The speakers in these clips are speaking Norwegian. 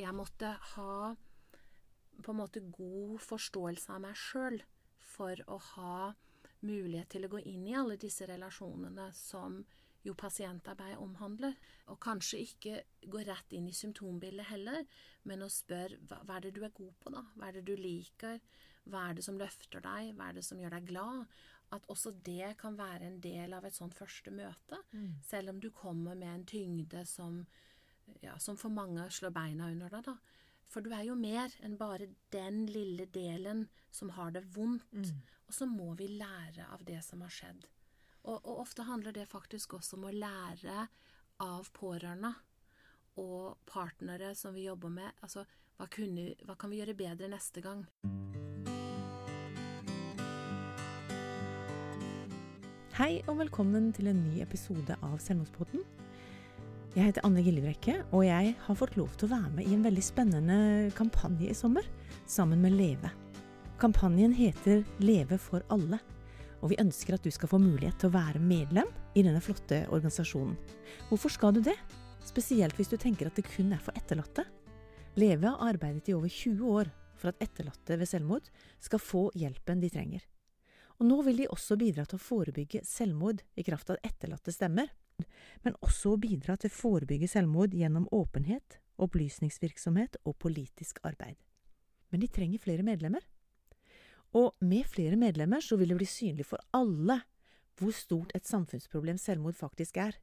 jeg måtte ha på en måte god forståelse av meg sjøl for å ha mulighet til å gå inn i alle disse relasjonene som jo pasientarbeid omhandler. Og kanskje ikke gå rett inn i symptombildet heller, men å spørre hva, hva er det du er god på, da? Hva er det du liker? Hva er det som løfter deg? Hva er det som gjør deg glad? At også det kan være en del av et sånt første møte. Mm. Selv om du kommer med en tyngde som, ja, som for mange slår beina under deg, da. For du er jo mer enn bare den lille delen som har det vondt. Mm. Og så må vi lære av det som har skjedd. Og, og ofte handler det faktisk også om å lære av pårørende og partnere som vi jobber med. Altså, hva, kunne, hva kan vi gjøre bedre neste gang? Hei og velkommen til en ny episode av Selvmordspodden. Jeg heter Anne Gillebrekke, og jeg har fått lov til å være med i en veldig spennende kampanje i sommer, sammen med Leve. Kampanjen heter Leve for alle, og vi ønsker at du skal få mulighet til å være medlem i denne flotte organisasjonen. Hvorfor skal du det? Spesielt hvis du tenker at det kun er for etterlatte. Leve har arbeidet i over 20 år for at etterlatte ved selvmord skal få hjelpen de trenger. Og nå vil de også bidra til å forebygge selvmord i kraft av etterlatte stemmer, men også å bidra til å forebygge selvmord gjennom åpenhet, opplysningsvirksomhet og politisk arbeid. Men de trenger flere medlemmer. Og med flere medlemmer så vil det bli synlig for alle hvor stort et samfunnsproblem selvmord faktisk er.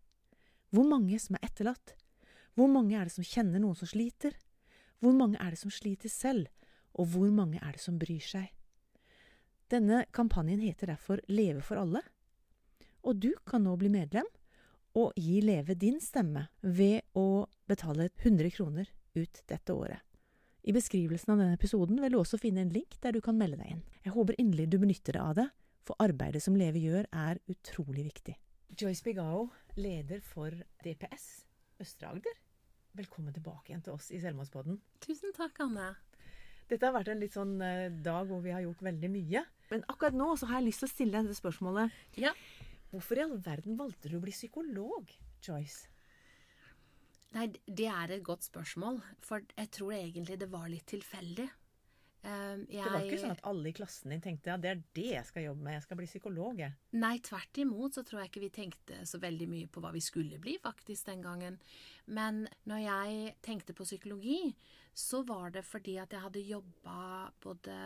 Hvor mange som er etterlatt? Hvor mange er det som kjenner noen som sliter? Hvor mange er det som sliter selv? Og hvor mange er det som bryr seg? Denne kampanjen heter derfor Leve for alle, og du kan nå bli medlem og gi Leve din stemme ved å betale 100 kroner ut dette året. I beskrivelsen av denne episoden vil du også finne en link der du kan melde deg inn. Jeg håper inderlig du benytter deg av det, for arbeidet som Leve gjør er utrolig viktig. Joyce Bigao, leder for DPS Østre Agder. Velkommen tilbake igjen til oss i Selvmordspodden. Tusen takk, Anne. Dette har vært en litt sånn eh, dag hvor vi har gjort veldig mye. Men akkurat nå så har jeg lyst til å stille deg dette spørsmålet. Ja. Hvorfor i all verden valgte du å bli psykolog, Joyce? Nei, det er et godt spørsmål. For jeg tror egentlig det var litt tilfeldig. Um, jeg, Det var ikke sånn at alle i klassen din tenkte ja, det er det jeg skal jobbe med, jeg skal bli psykolog. jeg. Nei, tvert imot så tror jeg ikke vi tenkte så veldig mye på hva vi skulle bli faktisk den gangen. Men når jeg tenkte på psykologi, så var det fordi at jeg hadde jobba både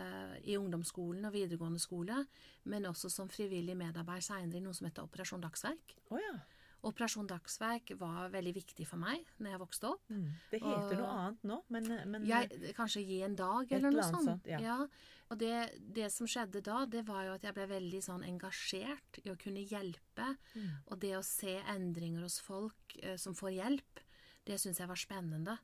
i ungdomsskolen og videregående skole, men også som frivillig medarbeider seinere i noe som heter Operasjon Dagsverk. Oh, ja. Operasjon Dagsverk var veldig viktig for meg når jeg vokste opp. Det heter Og- noe annet nå, men, men Jeg, kanskje gi en dag, eller noe sånt. sånt, ja. Og det, det som skjedde da, det var jo at jeg ble veldig sånn engasjert i å kunne hjelpe. Mm. Og det å se endringer hos folk eh, som får hjelp, det syns jeg var spennende.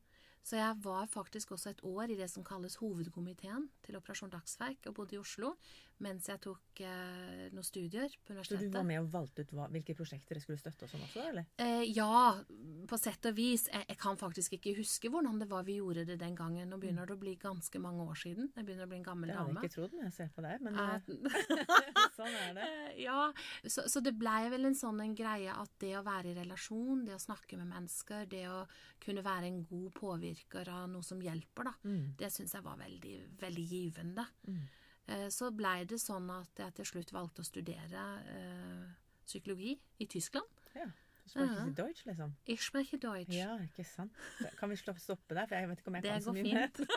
Så jeg var faktisk også et år i det som kalles hovedkomiteen til Operasjon Dagsverk, og bodde i Oslo mens jeg tok eh, noen studier på universitetet. Så du var med og valgte ut hva, hvilke prosjekter dere skulle støtte og sånn også, eller? Eh, ja, på sett og vis. Jeg, jeg kan faktisk ikke huske hvordan det var vi gjorde det den gangen. Nå begynner det å bli ganske mange år siden. Jeg begynner å bli en gammel dame. Det hadde jeg ikke trodd når jeg ser på deg, men Eh, sånn er det. Eh, Ja, så, så det blei vel en sånn en greie at det å være i relasjon, det å snakke med mennesker, det å kunne være en god påvirker av noe som hjelper, da, Mm. det syns jeg var veldig, veldig givende. Eh, Så blei det sånn at jeg til slutt valgte å studere eh, psykologi i Tyskland. Ja. Du skal ikke Deutsch, liksom? Ich spreche Deutsch. Ja, ikke sant. Kan vi stoppe der, for jeg vet ikke om jeg Det kan så mye mer. fint.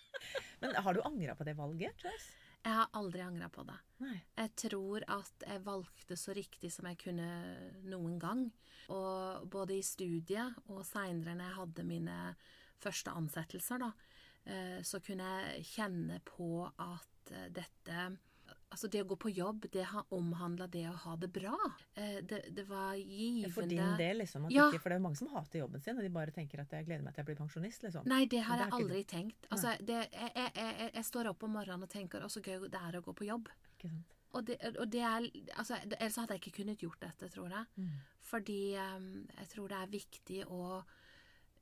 Men har du angra på det valget, Joyce? Jeg har aldri angra på det. Nei. Jeg tror at jeg valgte så riktig som jeg kunne noen gang. Og både i studiet og seinere når jeg hadde mine første ansettelser, da, eh, så kunne jeg kjenne på at eh, dette Altså det å gå på jobb, det har omhandla det å ha det bra. Eh, Det, det var givende For din del, liksom. Ja. ikke, for det er jo mange som hater jobben sin, og de bare tenker at jeg gleder meg til jeg blir pensjonist, liksom. Nei, det har det jeg det er aldri tenkt. Altså, det, jeg, jeg, jeg, jeg står opp om morgenen og tenker å, så gøy det er å gå på jobb. Ikke sant? Og det, og det er altså, Ellers hadde jeg ikke kunnet gjort dette, tror jeg. Mm. Fordi um, jeg tror det er viktig å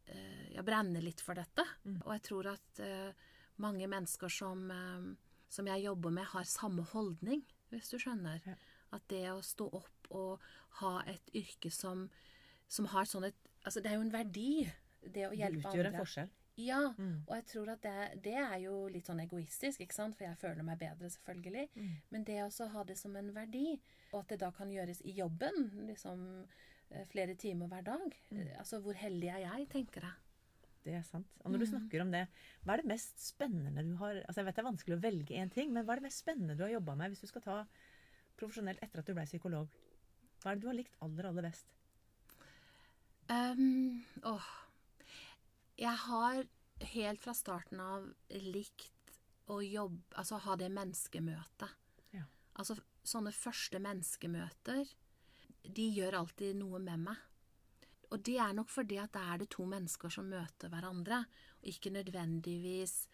eh, brenner litt for dette. Mm. Og jeg tror at eh, mange mennesker som, eh, som jeg jobber med, har samme holdning, hvis du skjønner. Ja. At det å stå opp og ha et yrke som, som har sånn et Altså, det er jo en verdi, det å hjelpe Det hjelpe utgjør en forskjell. Ja, Mm. og jeg tror at det, det er jo litt sånn egoistisk, ikke sant? for jeg føler meg bedre, selvfølgelig. Mm. Men det å ha det som en verdi, og at det da kan gjøres i jobben, liksom flere timer hver dag. Mm. Eh, Altså, hvor heldig er jeg, tenker jeg. Det er sant. Og når du snakker om det, hva er det mest spennende du har Altså Jeg vet det er vanskelig å velge én ting, men hva er det mest spennende du har jobba med hvis du skal ta profesjonelt etter at du ble psykolog? Hva er det du har likt aller, aller best? Um, åh. Jeg har helt fra starten av likt å jobbe Altså ha det menneskemøtet. Ja. Altså sånne første menneskemøter, de gjør alltid noe med meg. Og det er nok fordi at da er det to mennesker som møter hverandre, og ikke nødvendigvis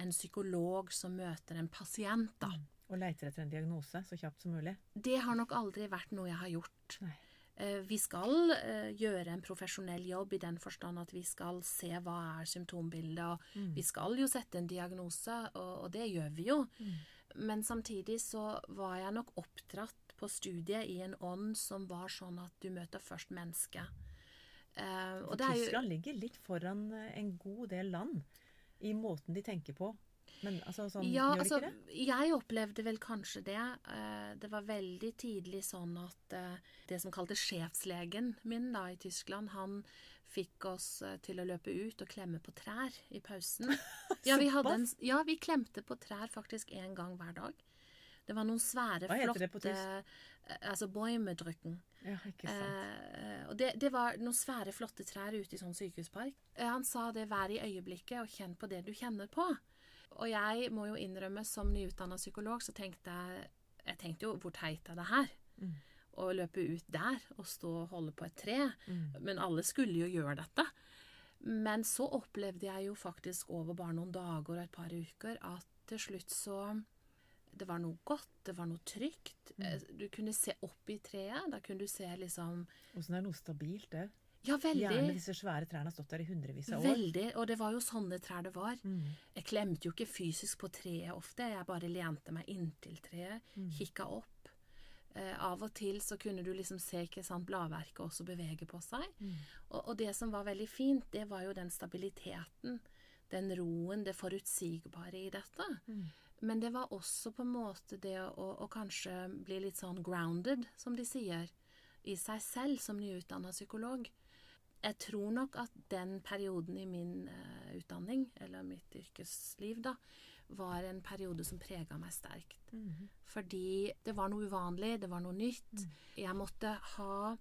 en psykolog som møter en pasient, da. Og leiter etter en diagnose så kjapt som mulig? Det har nok aldri vært noe jeg har gjort. Nei. Eh, Vi skal eh, gjøre en profesjonell jobb i den forstand at vi skal se hva er symptombildet, og vi skal jo sette en diagnose, og, og det gjør vi jo. Men samtidig så var jeg nok oppdratt på studiet i en ånd som var sånn at du møter først mennesket. Uh, og det er jo Tyskland ligger litt foran eh, en god del land i måten de tenker på. Men altså, sånn, Ja, gjør de altså, ikke det? jeg opplevde vel kanskje det. Uh, Det var veldig tidlig sånn at uh, det som kalte sjefslegen min da i Tyskland, han fikk oss til å løpe ut og klemme på trær i pausen. Ja, vi, en, ja, vi klemte på trær faktisk én gang hver dag. Det var noen svære, Hva heter det på flotte tysk? eh, Altså boimedrücken. Ja, ikke sant. Eh, og det, det var noen svære, flotte trær ute i sånn sykehuspark. Eh, han sa det vær i øyeblikket og kjenn på det du kjenner på. Og jeg må jo innrømme, som nyutdanna psykolog, så tenkte jeg Jeg tenkte jo hvor teit er det her? Mm. Å løpe ut der og stå og holde på et tre. Mm. Men alle skulle jo gjøre dette. Men så opplevde jeg jo faktisk over bare noen dager og et par uker at til slutt så Det var noe godt, det var noe trygt. Mm. Eh, Du kunne se opp i treet. Da kunne du se liksom Åssen er noe stabilt det? Ja, veldig. Gjerne disse svære trærne har stått der i hundrevis av år. Veldig. Og det var jo sånne trær det var. Mm. Jeg klemte jo ikke fysisk på treet ofte. Jeg bare lente meg inntil treet, Mm. kikka opp. Eh, av og til så kunne du liksom se ikke sant, bladverket også bevege på seg. Mm. Og, og det som var veldig fint, det var jo den stabiliteten, den roen, det forutsigbare i dette. Mm. Men det var også på en måte det å, å kanskje bli litt sånn grounded, som de sier, i seg selv som nyutdanna psykolog. Jeg tror nok at den perioden i min uh, utdanning, eller mitt yrkesliv, da, var en periode som prega meg sterkt. Mhm. Fordi det var noe uvanlig, det var noe nytt. Jeg måtte ha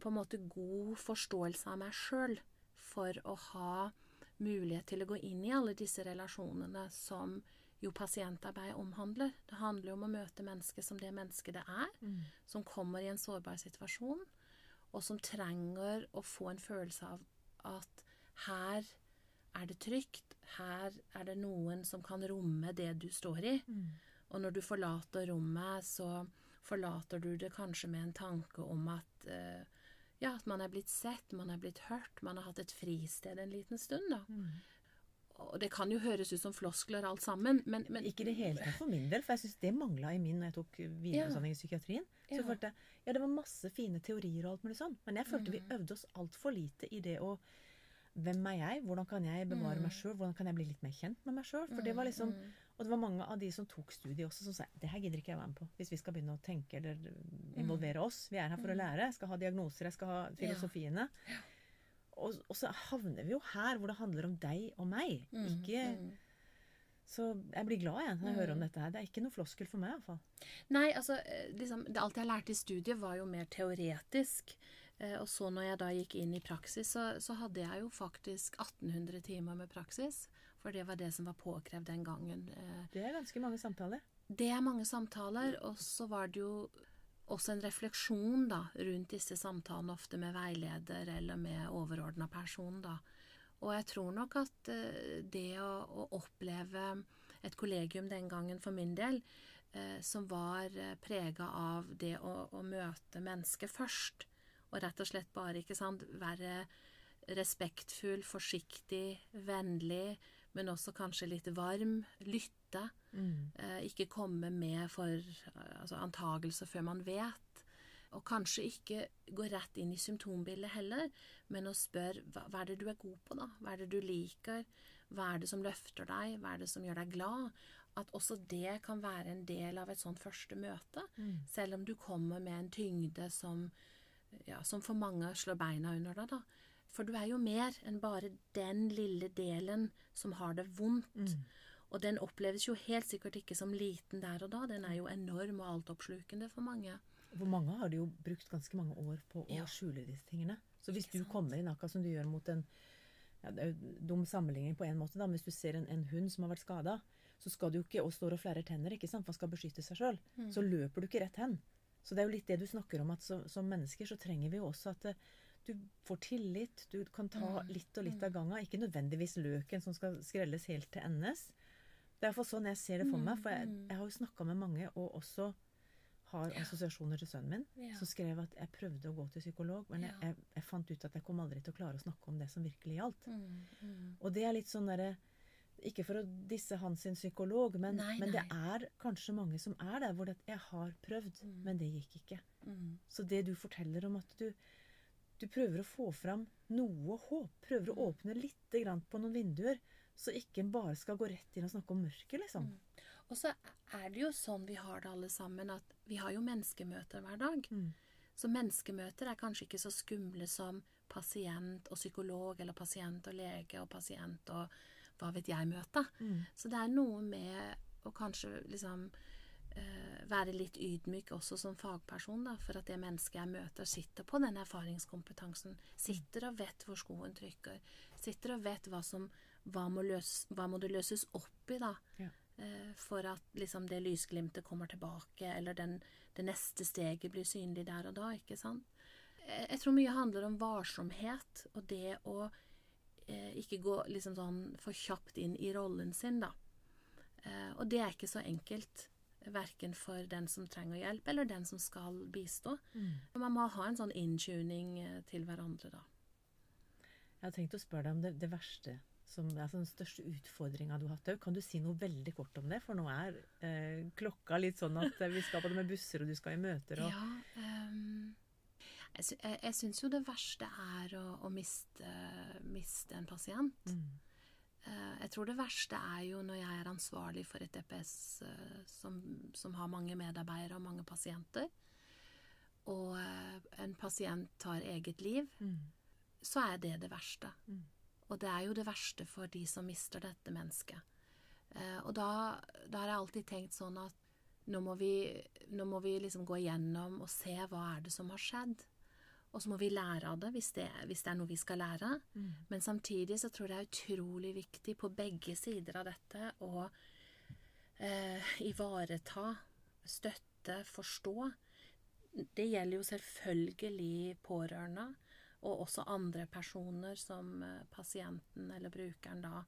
på en måte god forståelse av meg sjøl for å ha mulighet til å gå inn i alle disse relasjonene som jo pasientarbeid omhandler. Det handler jo om å møte mennesket som det mennesket det er, Mm. som kommer i en sårbar situasjon, og som trenger å få en følelse av at her er det trygt, her er det noen som kan romme det du står i. Mm. Og når du forlater rommet, så forlater du det kanskje med en tanke om at eh, ja, at man er blitt sett, man er blitt hørt, man har hatt et fristed en liten stund, da. Mm. Og det kan jo høres ut som floskler alt sammen, men, men Ikke i det hele tatt for min del, for jeg syns det mangla i min når jeg tok videreutdanning i psykiatrien. Så Ja. følte jeg, ja, det var masse fine teorier og alt mulig sånn, men jeg følte vi Mm. øvde oss altfor lite i det å Hvem er jeg? Hvordan kan jeg bevare Mm. meg sjøl? Hvordan kan jeg bli litt mer kjent med meg sjøl? For det var liksom Og det var mange av de som tok studiet også, som sa det her gidder ikke jeg være med på. Hvis vi skal begynne å tenke eller involvere oss. Vi er her for å lære. Jeg skal ha diagnoser, jeg skal ha filosofiene. Og, og så havner vi jo her hvor det handler om deg og meg. Mm, Ikke mm. Så jeg blir glad jeg, når jeg hører om dette her. Det er ikke noe floskel for meg, iallfall. Nei, altså, eh, liksom, det, alt jeg lærte i studiet, var jo mer teoretisk. Eh, og så når jeg da gikk inn i praksis, så, så hadde jeg jo faktisk 1800 timer med praksis. For det var det som var påkrevd den gangen. Eh, Det er ganske mange samtaler. det er mange samtaler, og så var det jo også en refleksjon da, rundt disse samtalene, ofte med veileder eller med overordna person. da. Og jeg tror nok at eh, det å, å oppleve et kollegium den gangen for min del, eh, som var eh, prega av det å, å møte mennesket først, og rett og slett bare ikke sant, være respektfull, forsiktig, vennlig, men også kanskje litt varm, lytte. Mm. Eh, ikke komme med for altså, antagelser før man vet. Og kanskje ikke gå rett inn i symptombildet heller, men å spørre hva, hva er det du er god på, da? Hva er det du liker? Hva er det som løfter deg? Hva er det som gjør deg glad? At også det kan være en del av et sånt første møte. Selv om du kommer med en tyngde som, ja, som for mange slår beina under deg, da. For du er jo mer enn bare den lille delen som har det vondt. Og den oppleves jo helt sikkert ikke som liten der og da. Den er jo enorm og altoppslukende for mange. For mange har de jo brukt ganske mange år på å Ja. skjule disse tingene. Så hvis du kommer inn akkurat som du gjør mot en ja, Det er jo dum sammenligning på en måte, da, men hvis du ser en, en hund som har vært skada, så skal du jo ikke og står og flerrer tenner, ikke sant, for han skal beskytte seg sjøl. Mm. Så løper du ikke rett hen. Så det er jo litt det du snakker om, at så, som mennesker så trenger vi jo også at eh, du får tillit. Du kan ta Mm. litt og litt av gangen. Ikke nødvendigvis løken som skal skrelles helt til endes. Det er iallfall sånn jeg ser det for meg. For jeg, Mm. jeg har jo snakka med mange, og også har assosiasjoner til sønnen min, Ja. som skrev at jeg prøvde å gå til psykolog, men jeg, jeg, jeg fant ut at jeg kom aldri til å klare å snakke om det som virkelig gjaldt. Mm, mm. Og det er litt sånn derre Ikke for å disse hans sin psykolog, men, Nei, men det er kanskje mange som er der hvor det, jeg har prøvd, Mm. men det gikk ikke. Mm. Så det du forteller om at du, du prøver å få fram noe håp, prøver å Mm. åpne litt grann på noen vinduer, så ikke en bare skal gå rett inn og snakke om mørket, liksom. Mm. Og så er det jo sånn vi har det alle sammen, at vi har jo menneskemøter hver dag. Mm. Så menneskemøter er kanskje ikke så skumle som pasient og psykolog, eller pasient og lege og pasient og hva vet jeg-møte. Mm. Så det er noe med å kanskje liksom eh, være litt ydmyk også som fagperson, da, for at det mennesket jeg møter, sitter på den erfaringskompetansen. Sitter og vet hvor skoen trykker. Sitter og vet hva som hva må, løs, hva må det løses opp i, da? Ja. Eh, for at liksom det lysglimtet kommer tilbake, eller den, det neste steget blir synlig der og da, ikke sant? Jeg, jeg tror mye handler om varsomhet, og det å eh, ikke gå liksom sånn for kjapt inn i rollen sin, da. Eh, og det er ikke så enkelt. Verken for den som trenger hjelp, eller den som skal bistå. Mm. Man må ha en sånn inntuning eh, til hverandre, da. Jeg har tenkt å spørre deg om det, det verste, som er den største utfordringa du har hatt òg. Kan du si noe veldig kort om det? For nå er eh, klokka litt sånn at eh, vi skal både med busser, og du skal i møter og Ja, um, jeg, jeg, jeg syns jo det verste er å, å miste, miste en pasient. Mm. Uh, jeg tror det verste er jo når jeg er ansvarlig for et DPS uh, som, som har mange medarbeidere og mange pasienter, og uh, en pasient tar eget liv, Mm. så er det det verste. Mm. Og det er jo det verste for de som mister dette mennesket. Eh, og da, da har jeg alltid tenkt sånn at nå må, vi, nå må vi liksom gå igjennom og se hva er det som har skjedd. Og så må vi lære av det hvis det, hvis det er noe vi skal lære. Mm. Men samtidig så tror jeg det er utrolig viktig på begge sider av dette å eh, ivareta, støtte, forstå. Det gjelder jo selvfølgelig pårørende, og også andre personer som eh, pasienten eller brukeren da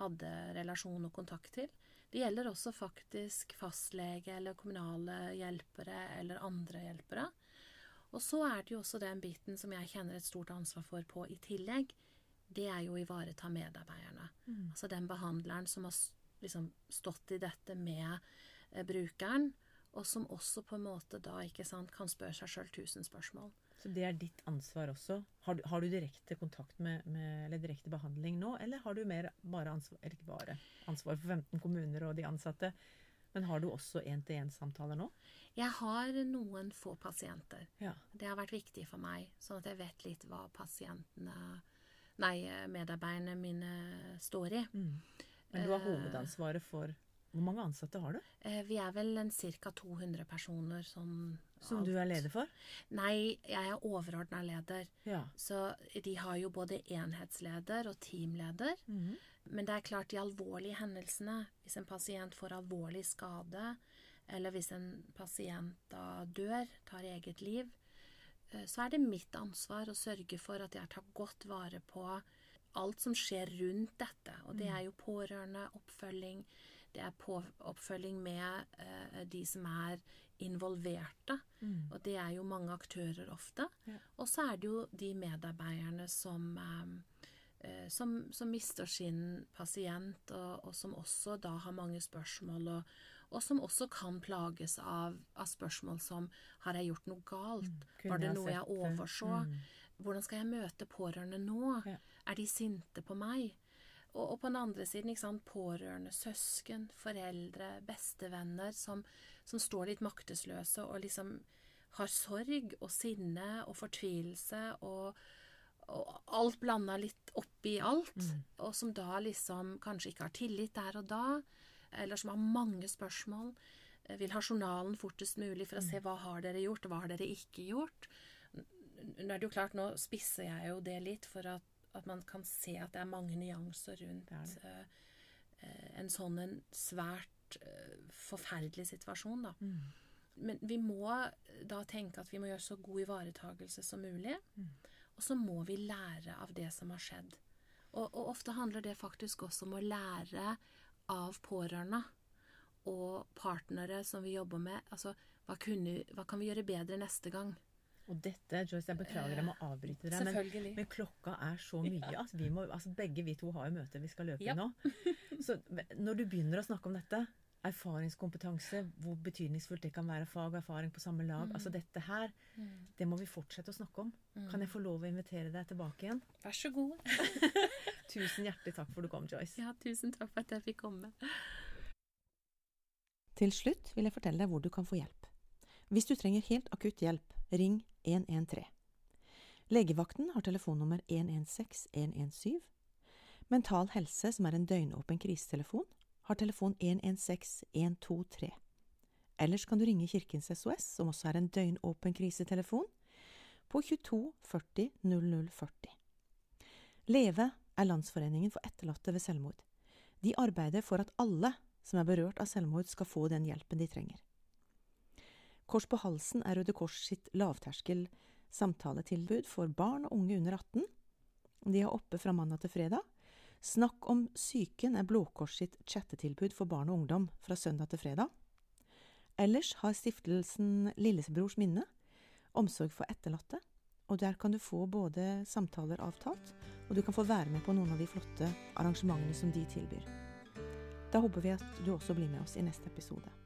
hadde relasjon og kontakt til. Det gjelder også faktisk fastlege eller kommunale hjelpere eller andre hjelpere. Og så er det jo også den biten som jeg kjenner et stort ansvar for på i tillegg. Det er jo å ivareta medarbeiderne. Mm. Altså den behandleren som har liksom stått i dette med eh, brukeren, og som også på en måte da ikke sant, kan spørre seg sjøl tusen spørsmål. Så det er ditt ansvar også. Har du, har du direkte kontakt med, med, eller direkte behandling nå, eller har du mer bare ansvar, eller ikke bare ansvar for 15 kommuner og de ansatte, men har du også én-til-én-samtaler nå? Jeg har noen få pasienter. Ja. Det har vært viktig for meg, sånn at jeg vet litt hva pasientene Nei, medarbeiderne mine står i. Mm. Men du har hovedansvaret for Hvor mange ansatte har du? Eh, Vi er vel en ca. 200 personer som Som du er leder for? Nei, jeg er overordna leder. Ja. Så de har jo både enhetsleder og teamleder. Mhm. Men det er klart de alvorlige hendelsene, hvis en pasient får alvorlig skade, eller hvis en pasient da dør, tar eget liv, eh, så er det mitt ansvar å sørge for at jeg tar godt vare på alt som skjer rundt dette. Og det er jo pårørende, oppfølging, det er på, oppfølging med eh, de som er involverte. Mm. Og det er jo mange aktører ofte. Ja. Og så er det jo de medarbeiderne som, eh, eh, som, som mister sin pasient, og, og som også da har mange spørsmål og, og som også kan plages av, av spørsmål som Har jeg gjort noe galt? Mm. Var det noe jeg overså? Mm. Hvordan skal jeg møte pårørende nå? Ja. Er de sinte på meg? Og, og på den andre siden, sant, pårørende, søsken, foreldre, bestevenner som, som står litt maktesløse og liksom har sorg og sinne og fortvilelse og, og alt blanda litt oppi alt, Mm. og som da liksom kanskje ikke har tillit der og da, eller som har mange spørsmål, eh, vil ha journalen fortest mulig for å se hva har dere gjort, hva har dere ikke gjort. Nå er det jo klart, nå spisser jeg jo det litt for at, at man kan se at det er mange nyanser rundt Det det. eh, en sånn en svært uh, forferdelig situasjon, da. Mm. Men vi må da tenke at vi må gjøre så god ivaretagelse som mulig. Mm. Og så må vi lære av det som har skjedd. Og, og ofte handler det faktisk også om å lære av pårørende og partnere som vi jobber med. Altså, hva, kunne, hva kan vi gjøre bedre neste gang? Og dette, Joyce, jeg beklager jeg må avbryte deg, men, men klokka er så mye at vi må, altså begge vi to har jo møte vi skal løpe Ja. i nå. Så når du begynner å snakke om dette, erfaringskompetanse, hvor betydningsfullt det kan være fag og erfaring på samme lag, altså dette her, det må vi fortsette å snakke om. Kan jeg få lov å invitere deg tilbake igjen? Vær så god. Tusen hjertelig takk for du kom, Joyce. Ja, tusen takk for at jeg fikk komme. Til slutt vil jeg fortelle deg hvor du kan få hjelp. Hvis du trenger helt akutt hjelp, ring 113. Legevakten har telefonnummer 116 117. Mental Helse, som er en døgnåpen krisetelefon, har telefon 116 123. Ellers kan du ringe Kirkens SOS, som også er en døgnåpen krisetelefon, på 22 40 00 40. Leve er Landsforeningen for etterlatte ved selvmord. De arbeider for at alle som er berørt av selvmord, skal få den hjelpen de trenger. Kors på halsen er Røde Kors sitt lavterskel samtaletilbud for barn og unge under 18. De er oppe fra mandag til fredag. Snakk om psyken er Blå Kors sitt chattetilbud for barn og ungdom fra søndag til fredag. Ellers har stiftelsen Lillebrors minne omsorg for etterlatte, og der kan du få både samtaler avtalt, og du kan få være med på noen av de flotte arrangementene som de tilbyr. Da håper vi at du også blir med oss i neste episode.